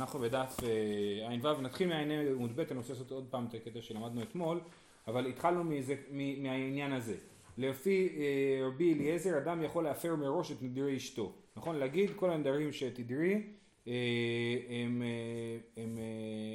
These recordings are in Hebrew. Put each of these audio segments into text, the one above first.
אנחנו בדף אה, ע"ו, נתחיל מע"ה עמוד ב', אני רוצה לעשות עוד פעם את הקטע שלמדנו אתמול, אבל התחלנו מזה, מהעניין הזה. לפי אה, רבי אליעזר, אדם יכול להפר מראש את נדירי אשתו. נכון? להגיד כל הנדרים שתדרי אה, הם, הם, הם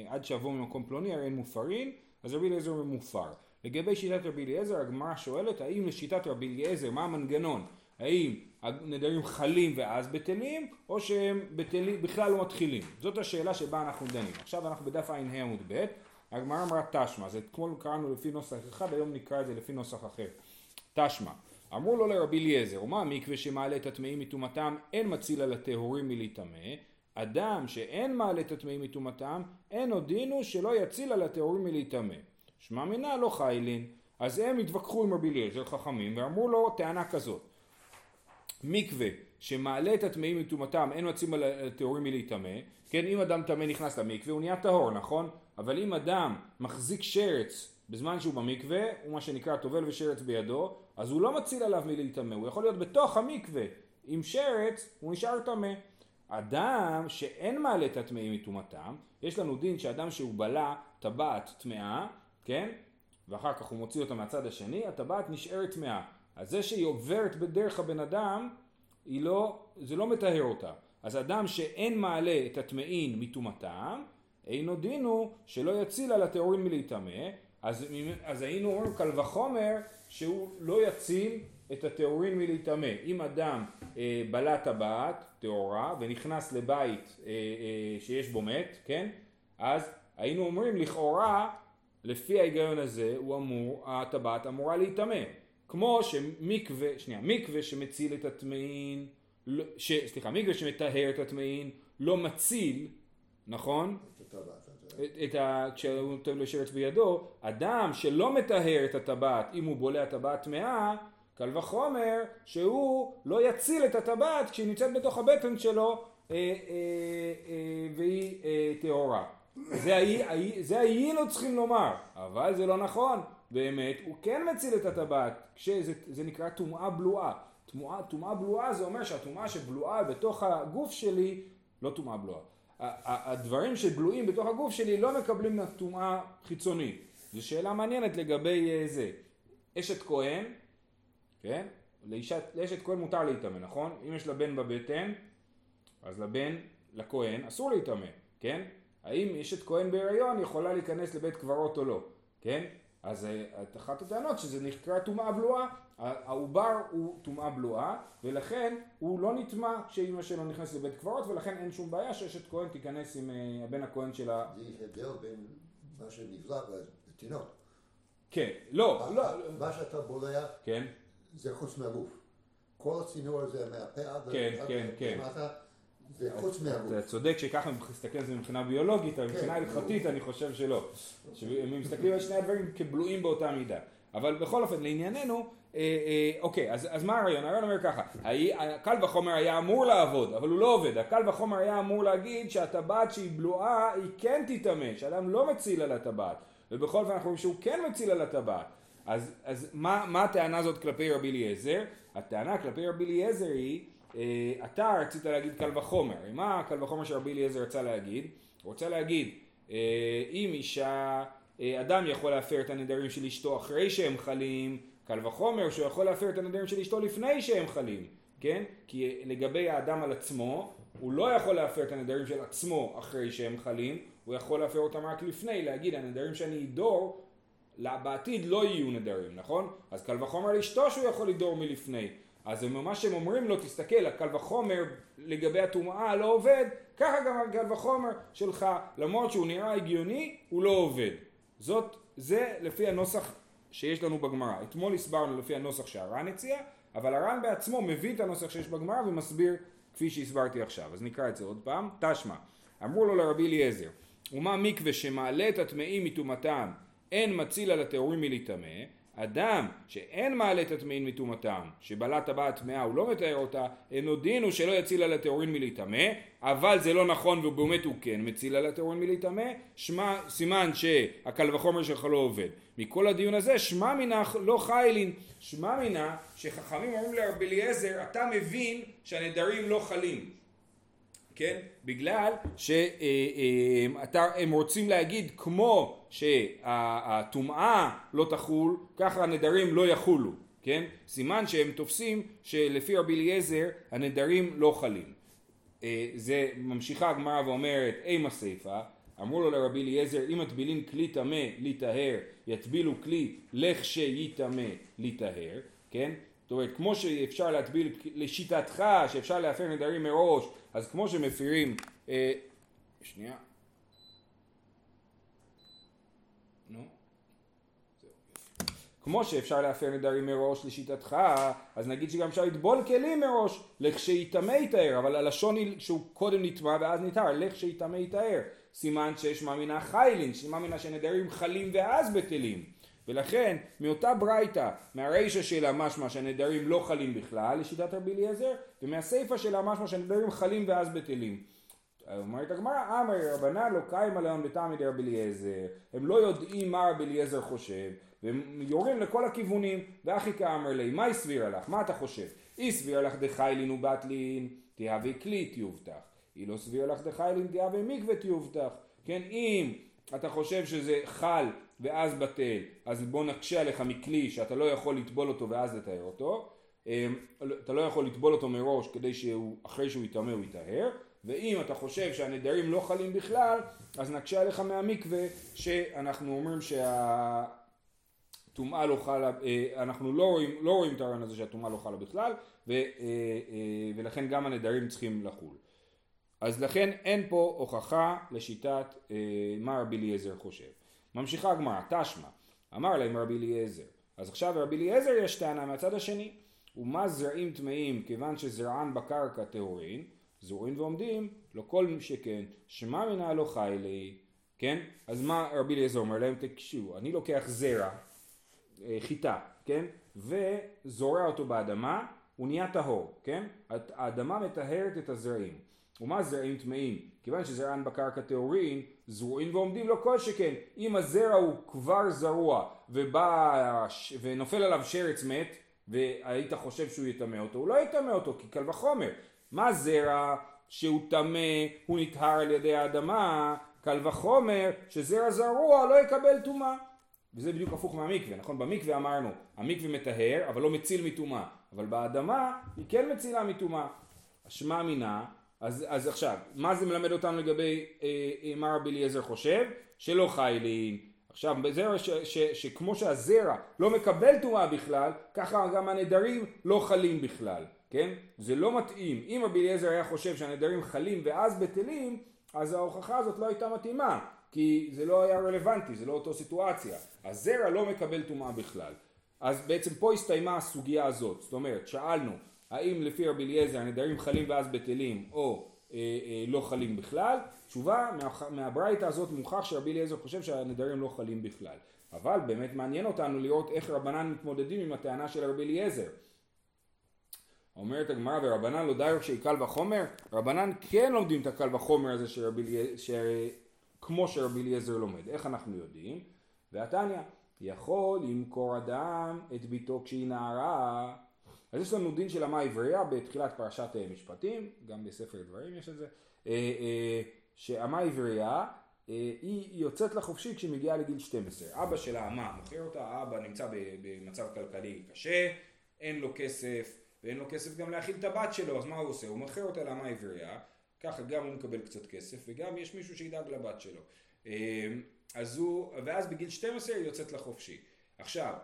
עד שיבואו ממקום פלוני, הרי הם מופרים, אז רבי אליעזר הוא מופר. לגבי שיטת רבי אליעזר, הגמרא שואלת האם לשיטת רבי אליעזר, מה המנגנון? האם הנדרים חלים ואז בטלים, או שהם בטלים, בכלל לא מתחילים? זאת השאלה שבה אנחנו דנים. עכשיו אנחנו בדף ע"ה עמוד ב', הגמרא אמרה תשמע, אז אתמול קראנו לפי נוסח אחד, היום נקרא את זה לפי נוסח אחר. תשמע, אמרו לו לרבי אליעזר, ומה המקווה שמעלה את הטמאים מטומאתם, אין מציל על הטהורים מלהיטמא, אדם שאין מעלה את הטמאים מטומאתם, אין הודינו שלא יציל על הטהורים מלהיטמא. שמע מינה לא חיילין. אז הם התווכחו עם רבי אליעזר חכמים ואמרו לו טענה כזאת מקווה שמעלה את הטמאים מטומאתם אין מצאים על הטהורים מלהיטמא כן אם אדם טמא נכנס למקווה הוא נהיה טהור נכון? אבל אם אדם מחזיק שרץ בזמן שהוא במקווה הוא מה שנקרא טובל ושרץ בידו אז הוא לא מציל עליו מלהיטמא הוא יכול להיות בתוך המקווה. עם שרץ הוא נשאר טמא. אדם שאין מעלה את הטמאים מטומאתם יש לנו דין שאדם שהוא בלע טבעת טמאה כן? ואחר כך הוא מוציא אותה מהצד השני, הטבעת נשארת טמאה. אז זה שהיא עוברת בדרך הבן אדם, לא, זה לא מטהר אותה. אז אדם שאין מעלה את הטמאין מטומאתם, אינו דינו שלא יציל על הטהורים מלהיטמא, אז, אז היינו אומרים קל וחומר שהוא לא יציל את הטהורים מלהיטמא. אם אדם אה, בלע טבעת טהורה ונכנס לבית אה, אה, שיש בו מת, כן? אז היינו אומרים לכאורה לפי ההיגיון הזה הוא אמור, הטבעת אמורה להיטמא. כמו שמקווה, שנייה, מקווה שמציל את הטמאין, לא, ש, סליחה, מקווה שמטהר את הטמאין לא מציל, נכון? את ה... כשהוא נותן לו שרץ בידו, אדם שלא מטהר את הטבעת, אם הוא בולע טבעת טמאה, קל וחומר שהוא לא יציל את הטבעת כשהיא נמצאת בתוך הבטן שלו אה, אה, אה, והיא אה, טהורה. זה היינו צריכים לומר, אבל זה לא נכון, באמת הוא כן מציל את הטבעת, כשזה נקרא טומאה בלועה. טומאה בלועה זה אומר שהטומאה שבלועה בתוך הגוף שלי, לא טומאה בלועה, הדברים שבלועים בתוך הגוף שלי לא מקבלים טומאה חיצונית. זו שאלה מעניינת לגבי אה, זה. אשת כהן, כן? לאשת, לאשת כהן מותר להיטמא, נכון? אם יש לה בן בבטן, אז לבן, לכהן, אסור להיטמא, כן? האם אשת כהן בהיריון יכולה להיכנס לבית קברות או לא, כן? אז אה, את אחת הטענות שזה נקרא טומאה בלועה, העובר הוא טומאה בלועה ולכן הוא לא נטמע כשאימא שלו נכנסת לבית קברות ולכן אין שום בעיה שאשת כהן תיכנס עם אה, הבן הכהן שלה. זה הבדל בין מה שנבלע לתינוק. כן, לא, לא. מה שאתה בולע כן. זה חוץ מהגוף. כל הצינור הזה מהפה עד כן, כן, כן. זה חוץ מהגוף. אתה צודק שככה מסתכל על זה מבחינה ביולוגית, אבל מבחינה כן. הלכתית אני חושב שלא. מסתכלים על שני הדברים כבלועים באותה מידה. אבל בכל אופן, לענייננו, אה, אה, אוקיי, אז, אז מה הרעיון? הרעיון אומר ככה, הקל וחומר היה אמור לעבוד, אבל הוא לא עובד. הקל וחומר היה אמור להגיד שהטבעת שהיא בלועה, היא כן תיטמא, שאדם לא מציל על הטבעת. ובכל אופן אנחנו רואים שהוא כן מציל על הטבעת. אז, אז מה, מה הטענה הזאת כלפי רבי אליעזר? הטענה כלפי רבי אליעזר היא אתה רצית להגיד קל וחומר, מה קל וחומר שרבי אליעזר רצה להגיד? הוא רוצה להגיד אה, אם אישה, אה, אדם יכול להפר את הנדרים של אשתו אחרי שהם חלים, קל וחומר שהוא יכול להפר את הנדרים של אשתו לפני שהם חלים, כן? כי לגבי האדם על עצמו, הוא לא יכול להפר את הנדרים של עצמו אחרי שהם חלים, הוא יכול להפר אותם רק לפני, להגיד הנדרים שאני אדור בעתיד לא יהיו נדרים, נכון? אז קל וחומר לאשתו שהוא יכול לדור מלפני. אז זה ממש הם אומרים לו, תסתכל, הקל וחומר לגבי הטומאה לא עובד, ככה גם הקל וחומר שלך, למרות שהוא נראה הגיוני, הוא לא עובד. זאת, זה לפי הנוסח שיש לנו בגמרא. אתמול הסברנו לפי הנוסח שהר"ן הציע, אבל הר"ן בעצמו מביא את הנוסח שיש בגמרא ומסביר כפי שהסברתי עכשיו. אז נקרא את זה עוד פעם. תשמע, אמרו לו לרבי אליעזר, ומה מקווה שמעלה את הטמאים מטומאתם, אין מציל על הטהורים מלהיטמא, אדם שאין מעלה את הטמאים מטומאתם, שבלע טבעת טמאה הוא לא מתאר אותה, דין הוא שלא יציל על הטהורין מלהיטמא, אבל זה לא נכון ובאמת הוא כן מציל על הטהורין מלהיטמא, סימן שהקל וחומר שלך לא עובד. מכל הדיון הזה שמע מינה לא חיילין, שמע מינה שחכמים אומרים לרבי אליעזר אתה מבין שהנדרים לא חלים. כן? בגלל שהם רוצים להגיד כמו שהטומאה לא תחול, ככה הנדרים לא יחולו, כן? סימן שהם תופסים שלפי רבי אליעזר הנדרים לא חלים. אה, זה ממשיכה הגמרא ואומרת אימה סיפה אמרו לו לרבי אליעזר אם מטבילין כלי טמא להיטהר יטבילו כלי לכשייטמא להיטהר כן זאת אומרת כמו שאפשר להטביל לשיטתך שאפשר להפר נדרים מראש אז כמו שמפירים אה, שנייה כמו שאפשר להפר נדרים מראש לשיטתך, אז נגיד שגם אפשר לטבול כלים מראש, לכשיטמא יטהר, אבל הלשון היא שהוא קודם נטמע ואז נטהר, לכשיטמא יטהר. סימן שיש מאמינה חיילין, שמאמינה שנדרים חלים ואז בטלים. ולכן מאותה ברייתא, מהרישא שלה משמע שהנדרים לא חלים בכלל, לשיטת רבי אליעזר, ומהסיפא שלה משמע שהנדרים חלים ואז בטלים. אומרת הגמרא, אמר רבנן לא קיימה להם בטעמי דרבי אליעזר, הם לא יודעים מה רבי אליעזר חושב, והם יורים לכל הכיוונים, ואחי כאמר לי, מה הסבירה לך? מה אתה חושב? אי סבירה לך דחיילין ובטלין, תהווה כלי תיובטח. היא לא סבירה לך דחיילין, תהווה מקווה תיובטח. כן, אם אתה חושב שזה חל ואז בטל, אז בוא נקשה עליך מכלי שאתה לא יכול לטבול אותו ואז לתאר אותו. אמ, אתה לא יכול לטבול אותו מראש כדי שאחרי שהוא יטמא הוא יטהר. ואם אתה חושב שהנדרים לא חלים בכלל, אז נקשה עליך מהמקווה שאנחנו אומרים שה... טומאה לא חלה, אה, אנחנו לא רואים, לא רואים את הרעיון הזה שהטומאה לא חלה בכלל ו, אה, אה, ולכן גם הנדרים צריכים לחול. אז לכן אין פה הוכחה לשיטת מה רבי אליעזר חושב. ממשיכה הגמרא, תשמע, אמר להם רבי אליעזר, אז עכשיו רבי אליעזר יש טענה מהצד השני, ומה זרעים טמאים כיוון שזרען בקרקע טהורין, זורין ועומדים, לא כל שכן, שמע מנה לא חי לי, כן? אז מה רבי אליעזר אומר להם? תקשיבו, אני לוקח זרע אה, חיטה, כן? וזורע אותו באדמה, הוא נהיה טהור, כן? האדמה מטהרת את הזרעים. ומה זרעים טמאים? כיוון שזרען בקרקע טהורין, זרועים ועומדים לו כל שכן. אם הזרע הוא כבר זרוע ובא ונופל עליו שרץ מת, והיית חושב שהוא יטמא אותו, הוא לא יטמא אותו, כי קל וחומר. מה זרע שהוא טמא, הוא נטהר על ידי האדמה, קל וחומר שזרע זרוע לא יקבל טומאה. וזה בדיוק הפוך מהמקווה, נכון? במקווה אמרנו, המקווה מטהר, אבל לא מציל מטומאה, אבל באדמה היא כן מצילה מטומאה. אשמה מינה, אז, אז עכשיו, מה זה מלמד אותנו לגבי אה, אה, מה רבי אליעזר חושב? שלא חיילין. עכשיו, בזרע ש, ש, ש, שכמו שהזרע לא מקבל טומאה בכלל, ככה גם הנדרים לא חלים בכלל, כן? זה לא מתאים. אם רבי אליעזר היה חושב שהנדרים חלים ואז בטלים, אז ההוכחה הזאת לא הייתה מתאימה. כי זה לא היה רלוונטי, זה לא אותו סיטואציה. הזרע לא מקבל טומאה בכלל. אז בעצם פה הסתיימה הסוגיה הזאת. זאת אומרת, שאלנו, האם לפי רבי אליעזר הנדרים חלים ואז בטלים או אה, אה, לא חלים בכלל? תשובה, מה, מהברייתא הזאת מוכח שרבי אליעזר חושב שהנדרים לא חלים בכלל. אבל באמת מעניין אותנו לראות איך רבנן מתמודדים עם הטענה של רבי אליעזר. אומרת הגמרא ורבנן לא די רק שקל וחומר, רבנן כן לומדים את הקל וחומר הזה של רבי אליעזר, כמו שרבי אליעזר לומד. איך אנחנו יודעים? והתניא, יכול למכור אדם את ביתו כשהיא נערה. אז יש לנו דין של אמה עברייה בתחילת פרשת אה, משפטים, גם בספר דברים יש את זה, אה, אה, שאמה עברייה היא יוצאת לחופשי כשהיא מגיעה לגיל 12. אבא של האמה מוכר אותה, האבא נמצא במצב כלכלי קשה, אין לו כסף, ואין לו כסף גם להאכיל את הבת שלו, אז מה הוא עושה? הוא מוכר אותה לאמה עברייה, ככה גם הוא מקבל קצת כסף וגם יש מישהו שידאג לבת שלו. אז הוא, ואז בגיל 12 היא יוצאת לחופשי. עכשיו,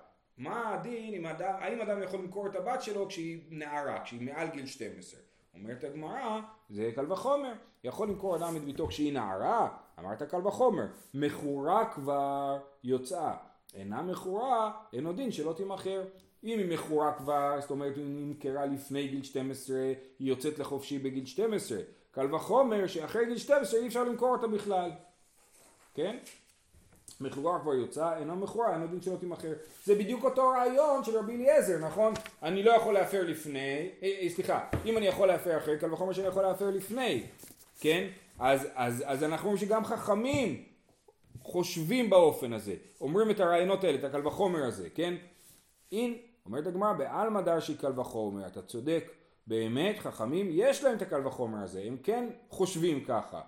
מה הדין אם אדם, האם אדם יכול למכור את הבת שלו כשהיא נערה, כשהיא מעל גיל 12? אומרת הגמרא, זה קל וחומר, יכול למכור אדם את ביתו כשהיא נערה, אמרת קל וחומר, מכורה כבר יוצאה, אינה מכורה, אין עוד דין שלא תימכר. אם היא מכורה כבר, זאת אומרת היא נמכרה לפני גיל 12, היא יוצאת לחופשי בגיל 12, קל וחומר שאחרי גיל 12 אי אפשר למכור אותה בכלל, כן? מכורה כבר יוצאה, אינו מכורה, אינו דין שלא תימכר. זה בדיוק אותו רעיון של רבי אליעזר, נכון? אני לא יכול להפר לפני, אה, אה, סליחה, אם אני יכול להפר אחרי, קל וחומר שאני יכול להפר לפני, כן? אז, אז, אז אנחנו אומרים שגם חכמים חושבים באופן הזה, אומרים את הרעיונות האלה, את הקל וחומר הזה, כן? אין, אומרת הגמרא, בעלמא דרשי קל וחומר, אתה צודק באמת חכמים יש להם את הקל וחומר הזה, הם כן חושבים ככה.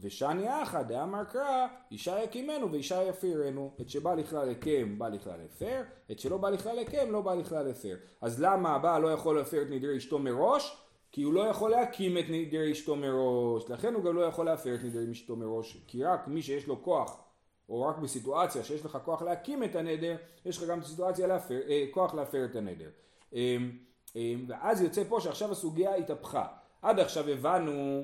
ושני אחא דאמר קרא, אישה יקימנו ואישה יפירנו. את שבא לכלל הקם בא לכלל הפר, את שלא בא לכלל הקם לא בא לכלל הפר. אז למה הבעל לא יכול להפר את נדרי אשתו מראש? כי הוא לא יכול להקים את נדרי אשתו מראש, לכן הוא גם לא יכול להפר את נדרי אשתו מראש, כי רק מי שיש לו כוח, או רק בסיטואציה שיש לך כוח להקים את הנדר, יש לך גם סיטואציה להפר, אה, כוח להפר את הנדר. אה, אה, ואז יוצא פה שעכשיו הסוגיה התהפכה. עד עכשיו הבנו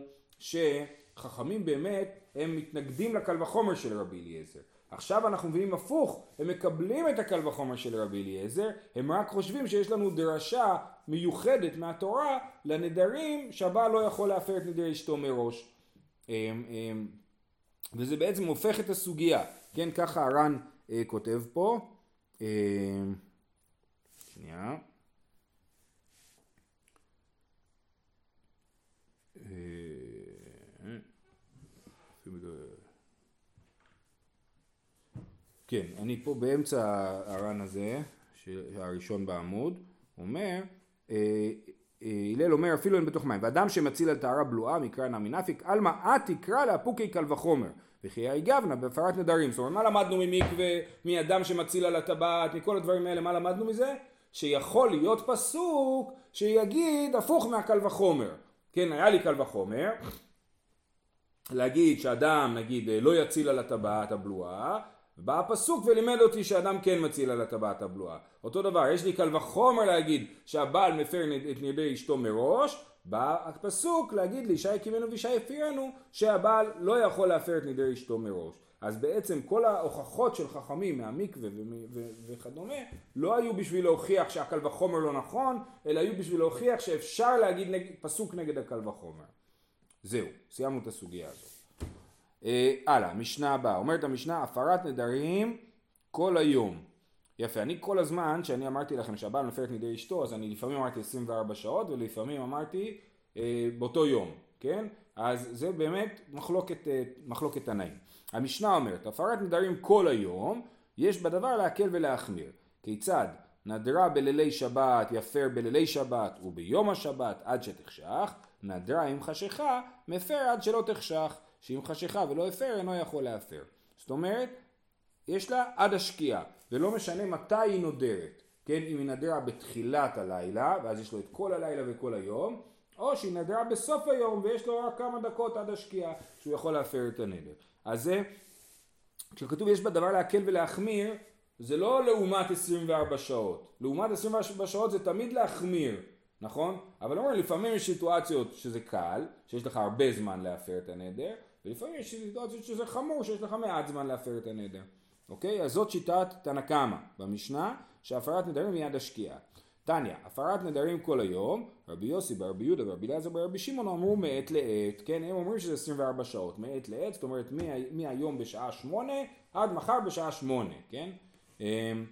שחכמים באמת הם מתנגדים לקל וחומר של רבי אליעזר. עכשיו אנחנו מבינים הפוך, הם מקבלים את הקל וחומר של רבי אליעזר, הם רק חושבים שיש לנו דרשה מיוחדת מהתורה לנדרים שהבעל לא יכול להפר את נדרי אשתו מראש. אמ, אמ, וזה בעצם הופך את הסוגיה, כן ככה הר"ן אה, כותב פה, אה, שנייה, אה, כן, אני פה באמצע הר"ן הזה, הראשון בעמוד, אומר, אה, אה, הלל אומר אפילו אין בתוך מים, ואדם שמציל על טהרה בלועה מקרא נמי נפיק, עלמא את תקרא לאפוקי קל וחומר, וכי האי גבנה בהפרת נדרים. זאת אומרת, מה למדנו ממקווה, מאדם שמציל על הטבעת, מכל הדברים האלה, מה למדנו מזה? שיכול להיות פסוק שיגיד הפוך מהקל וחומר. כן, היה לי קל וחומר, להגיד שאדם נגיד לא יציל על הטבעת הבלועה, בא הפסוק ולימד אותי שאדם כן מציל על הטבעת הבלועה. אותו דבר, יש לי קל וחומר להגיד שהבעל מפר את נרדי אשתו מראש, בא הפסוק להגיד לאישה הקימנו ואישה הפירנו שהבעל לא יכול להפר את נרדי אשתו מראש. אז בעצם כל ההוכחות של חכמים מהמקווה וכדומה לא היו בשביל להוכיח שהקל וחומר לא נכון, אלא היו בשביל להוכיח שאפשר להגיד נג... פסוק נגד הקל וחומר. זהו, סיימנו את הסוגיה הזאת. אה, הלאה, משנה הבאה, אומרת המשנה הפרת נדרים כל היום. יפה, אני כל הזמן שאני אמרתי לכם שהבעל מפר את נדרי אשתו, אז אני לפעמים אמרתי 24 שעות ולפעמים אמרתי אה, באותו יום, כן? אז זה באמת מחלוקת, אה, מחלוקת תנאים. המשנה אומרת, הפרת נדרים כל היום, יש בדבר להקל ולהחמיר. כיצד? נדרה בלילי שבת יפר בלילי שבת וביום השבת עד שתחשך, נדרה עם חשיכה מפר עד שלא תחשך. שאם חשיכה ולא הפר אינו יכול להפר. זאת אומרת, יש לה עד השקיעה, ולא משנה מתי היא נודרת, כן, אם היא נדרה בתחילת הלילה, ואז יש לו את כל הלילה וכל היום, או שהיא נדרה בסוף היום ויש לו רק כמה דקות עד השקיעה, שהוא יכול להפר את הנדר. אז זה, כשכתוב יש בדבר להקל ולהחמיר, זה לא לעומת 24 שעות. לעומת 24 שעות זה תמיד להחמיר, נכון? אבל אומרים לפעמים יש סיטואציות שזה קל, שיש לך הרבה זמן להפר את הנדר, ולפעמים יש סיטואציות שזה חמור, שיש לך מעט זמן להפר את הנדר. אוקיי? אז זאת שיטת תנא קמא במשנה, שהפרת נדרים מיד השקיעה. תניא, הפרת נדרים כל היום, רבי יוסי ברבי יהודה ורבי אליעזר ברבי שמעון אמרו מעת לעת, כן, הם אומרים שזה 24 שעות, מעת לעת, זאת אומרת מהיום בשעה שמונה עד מחר בשעה שמונה, כן? אמ,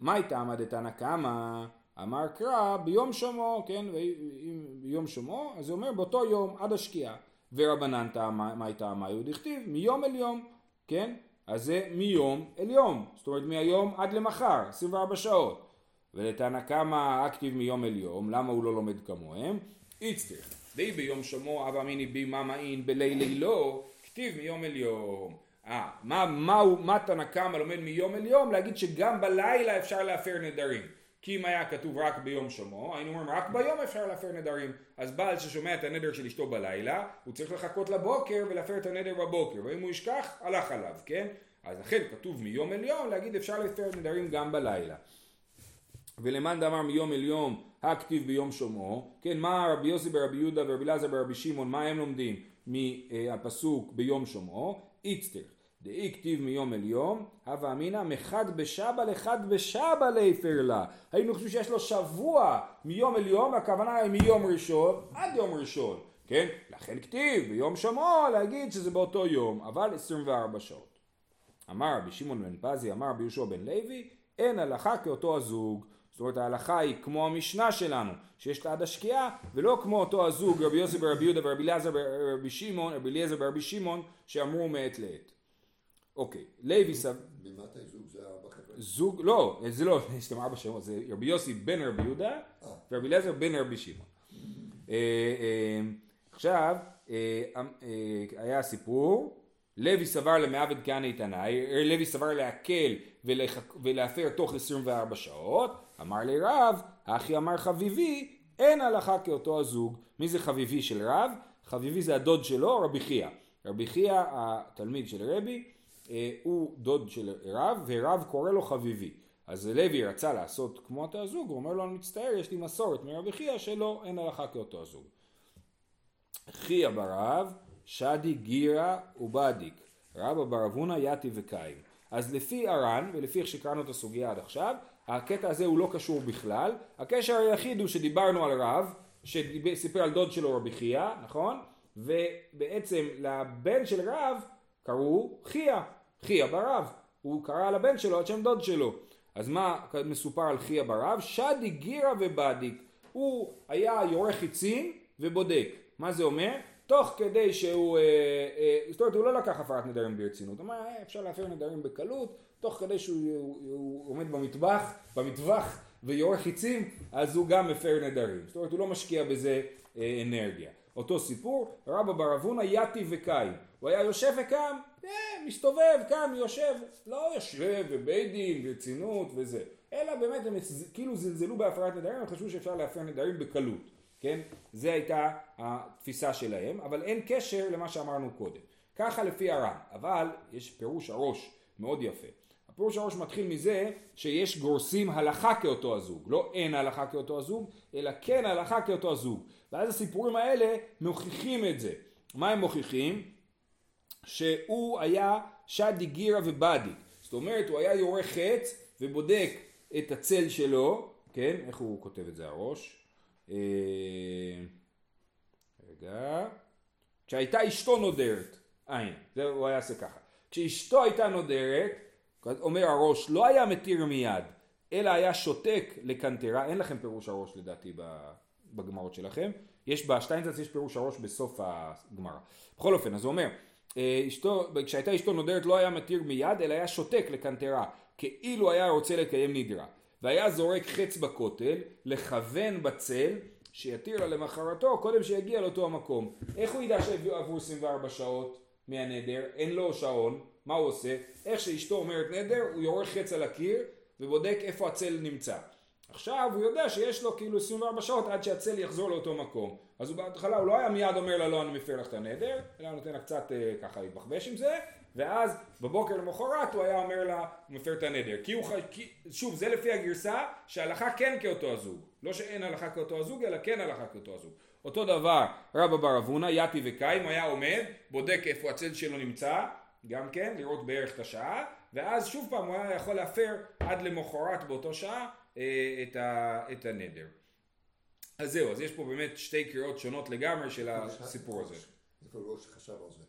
מה הייתה עמד את תנא קמא? אמר קרא ביום שמו, כן, ביום שמו, אז זה אומר באותו יום עד השקיעה. ורבנן טעמה, מה הייתה מה דכתיב? מיום אל יום, כן? אז זה מיום אל יום, זאת אומרת מהיום עד למחר, 24 שעות. ולתנא קמא אקטיב מיום אל יום, למה הוא לא לומד כמוהם? איצטר, די ביום שמו אבא מיני בי ממאין בלילי לא, כתיב מיום אל יום. אה, מה, מה, מה תנא קמא לומד מיום אל יום? להגיד שגם בלילה אפשר להפר נדרים. כי אם היה כתוב רק ביום שמו, היינו אומרים רק ביום אפשר להפר נדרים. אז בעל ששומע את הנדר של אשתו בלילה, הוא צריך לחכות לבוקר ולהפר את הנדר בבוקר, ואם הוא ישכח, הלך עליו, כן? אז לכן כתוב מיום אל יום, להגיד אפשר להפר נדרים גם בלילה. ולמאן דאמר מיום אל יום, הכתיב ביום שמו, כן, מה רבי יוסי ברבי יהודה ורבי אלעזר ברבי שמעון, מה הם לומדים מהפסוק ביום שמו? איצטר. דאי כתיב מיום אל יום, הווה אמינא מחד בשבא לחד בשבא ליפר לה. היינו חושבים שיש לו שבוע מיום אל יום, הכוונה היא מיום ראשון עד יום ראשון, כן? לכן כתיב ביום שמו להגיד שזה באותו יום, אבל 24 שעות. אמר רבי שמעון בן פזי, אמר רבי יהושע בן לוי, אין הלכה כאותו הזוג. זאת אומרת ההלכה היא כמו המשנה שלנו, שיש לה עד השקיעה, ולא כמו אותו הזוג רבי יוסי ברבי יהודה ורבי אליעזר ברבי שמעון, רבי אליעזר ברבי שמעון, שאמרו מעת לעת. אוקיי, לוי סב... ממתי זוג זה ארבע חבר'ה? זוג, לא, זה לא, יש להם ארבע שמות, זה רבי יוסי בן רבי יהודה, אה. ורבי אליעזר בן רבי שמעון. אה, אה, עכשיו, אה, היה סיפור, לוי סבר למעבד כהנא תנאי, לוי סבר להקל ולהפר תוך 24 שעות, אמר לי רב, אחי אמר חביבי, אין הלכה כאותו הזוג. מי זה חביבי של רב? חביבי זה הדוד שלו, רבי חייא. רבי חייא, התלמיד של רבי, הוא דוד של רב, ורב קורא לו חביבי. אז לוי רצה לעשות כמו אותו הזוג, הוא אומר לו, אני מצטער, יש לי מסורת מרבי חייא שלא, אין הלכה כאותו הזוג. חייא ברב, שדי גירה ובדיק, רבא בר אבונה יתי וקיים. אז לפי הר"ן, ולפי איך שקראנו את הסוגיה עד עכשיו, הקטע הזה הוא לא קשור בכלל. הקשר היחיד הוא שדיברנו על רב, שסיפר על דוד שלו רבי חייא, נכון? ובעצם לבן של רב קראו חייא, חייא ברב. הוא קרא על הבן שלו על שם דוד שלו. אז מה מסופר על חייא ברב? שדי גירה ובדיק. הוא היה יורה חיצים ובודק. מה זה אומר? תוך כדי שהוא, אה, אה, זאת אומרת הוא לא לקח הפרת נדרים ברצינות, הוא אמר אה, אפשר להפר נדרים בקלות, תוך כדי שהוא הוא, הוא עומד במטבח, במטווח ויורה חיצים, אז הוא גם מפר נדרים, זאת אומרת הוא לא משקיע בזה אה, אנרגיה. אותו סיפור, רבא בר אבונה יתי וקיים, הוא היה יושב וקם, אה, מסתובב, קם, יושב, לא יושב ובית דין ורצינות וזה, אלא באמת הם כאילו זלזלו בהפרת נדרים, הם חשבו שאפשר להפר נדרים בקלות. כן? זה הייתה התפיסה שלהם, אבל אין קשר למה שאמרנו קודם. ככה לפי הר"ן, אבל יש פירוש הראש מאוד יפה. הפירוש הראש מתחיל מזה שיש גורסים הלכה כאותו הזוג, לא אין הלכה כאותו הזוג, אלא כן הלכה כאותו הזוג. ואז הסיפורים האלה מוכיחים את זה. מה הם מוכיחים? שהוא היה שדי גירה ובדי. זאת אומרת, הוא היה יורה חץ ובודק את הצל שלו, כן? איך הוא כותב את זה הראש? אה, רגע, כשהייתה אשתו נודרת, אין, זה הוא היה עושה ככה, כשאשתו הייתה נודרת, אומר הראש, לא היה מתיר מיד, אלא היה שותק לקנטרה, אין לכם פירוש הראש לדעתי בגמרות שלכם, יש בשטיינזץ יש פירוש הראש בסוף הגמרא. בכל אופן, אז הוא אומר, אשתו, כשהייתה אשתו נודרת לא היה מתיר מיד, אלא היה שותק לקנטרה, כאילו היה רוצה לקיים נדרה. והיה זורק חץ בכותל, לכוון בצל, שיתיר לה למחרתו, קודם שיגיע לאותו המקום. איך הוא ידע שעברו 24 שעות מהנדר? אין לו שעון, מה הוא עושה? איך שאשתו אומרת נדר, הוא יורך חץ על הקיר, ובודק איפה הצל נמצא. עכשיו הוא יודע שיש לו כאילו 24 שעות עד שהצל יחזור לאותו מקום. אז הוא בהתחלה הוא לא היה מיד אומר לה לא אני מפר לך את הנדר, אלא נותן לה קצת אה, ככה להתבחבש עם זה, ואז בבוקר למחרת הוא היה אומר לה הוא מפר את הנדר. כי הוא, כי, שוב זה לפי הגרסה שההלכה כן כאותו הזוג. לא שאין הלכה כאותו הזוג אלא כן הלכה כאותו הזוג. אותו דבר רבא בר אבונה, יתי וקיים, היה עומד, בודק איפה הצל שלו נמצא, גם כן, לראות בערך את השעה, ואז שוב פעם הוא היה יכול להפר עד למחרת באותו שעה את, ה, את הנדר. אז זהו, אז יש פה באמת שתי קריאות שונות לגמרי של הסיפור הזה. איפה ראש חשב על זה?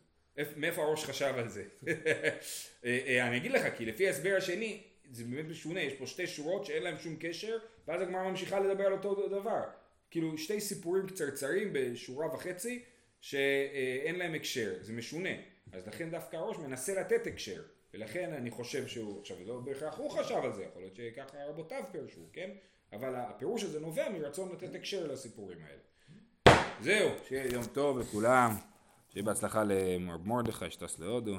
מאיפה הראש חשב על זה? אני אגיד לך, כי לפי ההסבר השני, זה באמת משונה, יש פה שתי שורות שאין להם שום קשר, ואז הגמרא ממשיכה לדבר על אותו דבר. כאילו שתי סיפורים קצרצרים בשורה וחצי, שאין להם הקשר, זה משונה. אז לכן דווקא הראש מנסה לתת הקשר, ולכן אני חושב שהוא, עכשיו לא בהכרח הוא חשב על זה, יכול להיות שככה רבותיו פירשו, כן? אבל הפירוש הזה נובע מרצון לתת הקשר לסיפורים האלה. זהו, שיהיה יום טוב לכולם, שיהיה בהצלחה למר מרדכי שטס להודו.